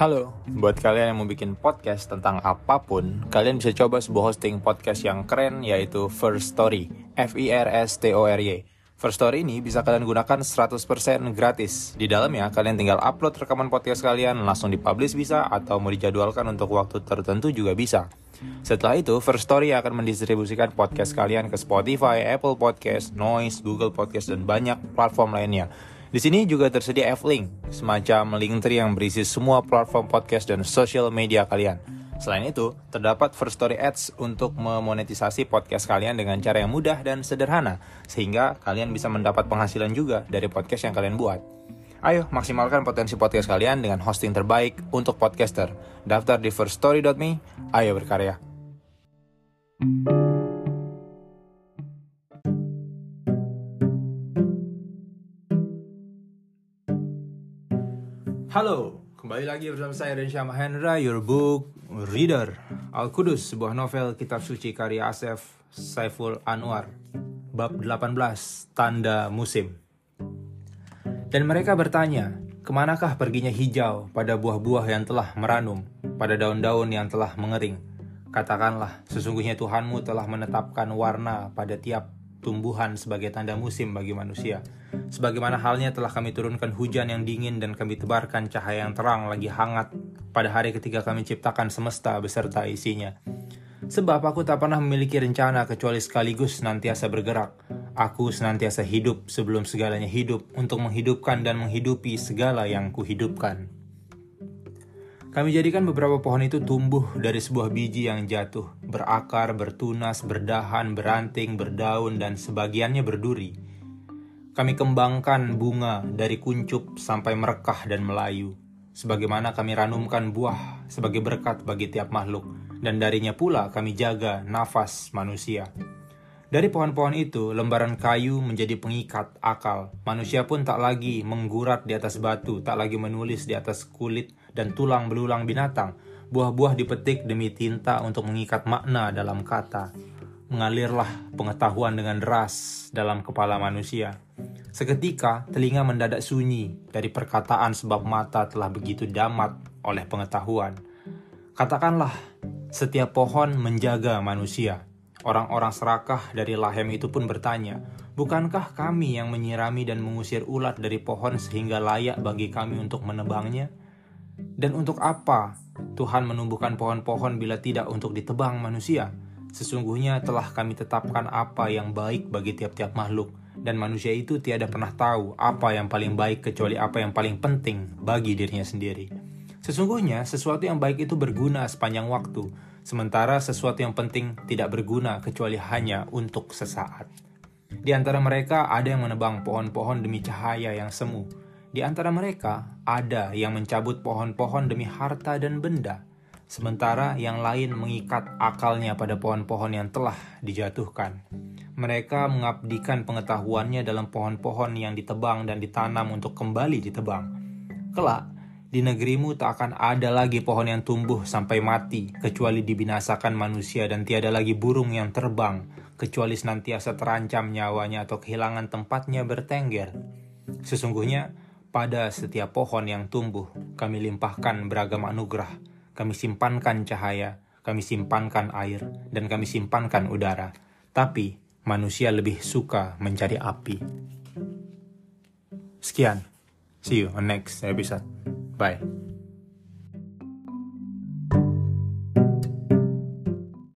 Halo, buat kalian yang mau bikin podcast tentang apa pun, kalian bisa coba sebuah hosting podcast yang keren yaitu First Story, F I R S T O R Y. First Story ini bisa kalian gunakan 100% gratis. Di dalamnya kalian tinggal upload rekaman podcast kalian, langsung dipublish bisa atau mau dijadwalkan untuk waktu tertentu juga bisa. Setelah itu, First Story akan mendistribusikan podcast kalian ke Spotify, Apple Podcast, Noise, Google Podcast, dan banyak platform lainnya. Di sini juga tersedia F-Link, semacam link tree yang berisi semua platform podcast dan social media kalian. Selain itu, terdapat First Story Ads untuk memonetisasi podcast kalian dengan cara yang mudah dan sederhana, sehingga kalian bisa mendapat penghasilan juga dari podcast yang kalian buat. Ayo, maksimalkan potensi podcast kalian dengan hosting terbaik untuk podcaster. Daftar di firststory.me, ayo berkarya. Halo, kembali lagi bersama saya Rensha Mahendra, your book reader. Al-Qudus, sebuah novel kitab suci karya Asef Saiful Anwar. Bab 18, Tanda Musim. Dan mereka bertanya, ke manakah perginya hijau pada buah-buah yang telah meranum, pada daun-daun yang telah mengering? Katakanlah, sesungguhnya Tuhanmu telah menetapkan warna pada tiap tumbuhan sebagai tanda musim bagi manusia. Sebagaimana halnya telah kami turunkan hujan yang dingin dan kami tebarkan cahaya yang terang lagi hangat pada hari ketika kami ciptakan semesta beserta isinya. Sebab aku tak pernah memiliki rencana kecuali sekaligus senantiasa bergerak. Aku senantiasa hidup sebelum segalanya hidup untuk menghidupkan dan menghidupi segala yang kuhidupkan. Kami jadikan beberapa pohon itu tumbuh dari sebuah biji yang jatuh, berakar, bertunas, berdahan, beranting, berdaun, dan sebagiannya berduri. Kami kembangkan bunga dari kuncup sampai merekah dan melayu, sebagaimana kami ranumkan buah sebagai berkat bagi tiap makhluk, dan darinya pula kami jaga nafas manusia. Dari pohon-pohon itu, lembaran kayu menjadi pengikat akal. Manusia pun tak lagi menggurat di atas batu, tak lagi menulis di atas kulit dan tulang belulang binatang. Buah-buah dipetik demi tinta untuk mengikat makna dalam kata. Mengalirlah pengetahuan dengan deras dalam kepala manusia. Seketika, telinga mendadak sunyi dari perkataan sebab mata telah begitu damat oleh pengetahuan. Katakanlah, setiap pohon menjaga manusia Orang-orang serakah dari Lahem itu pun bertanya, Bukankah kami yang menyirami dan mengusir ulat dari pohon sehingga layak bagi kami untuk menebangnya? Dan untuk apa Tuhan menumbuhkan pohon-pohon bila tidak untuk ditebang manusia? Sesungguhnya telah kami tetapkan apa yang baik bagi tiap-tiap makhluk, dan manusia itu tiada pernah tahu apa yang paling baik kecuali apa yang paling penting bagi dirinya sendiri. Sesungguhnya sesuatu yang baik itu berguna sepanjang waktu, sementara sesuatu yang penting tidak berguna kecuali hanya untuk sesaat. Di antara mereka ada yang menebang pohon-pohon demi cahaya yang semu. Di antara mereka ada yang mencabut pohon-pohon demi harta dan benda, sementara yang lain mengikat akalnya pada pohon-pohon yang telah dijatuhkan. Mereka mengabdikan pengetahuannya dalam pohon-pohon yang ditebang dan ditanam untuk kembali ditebang. Kelak, di negerimu tak akan ada lagi pohon yang tumbuh sampai mati, kecuali dibinasakan manusia dan tiada lagi burung yang terbang, kecuali senantiasa terancam nyawanya atau kehilangan tempatnya bertengger. Sesungguhnya, pada setiap pohon yang tumbuh, kami limpahkan beragam anugerah, kami simpankan cahaya, kami simpankan air, dan kami simpankan udara. Tapi, manusia lebih suka mencari api. Sekian. See you on next episode. Bye.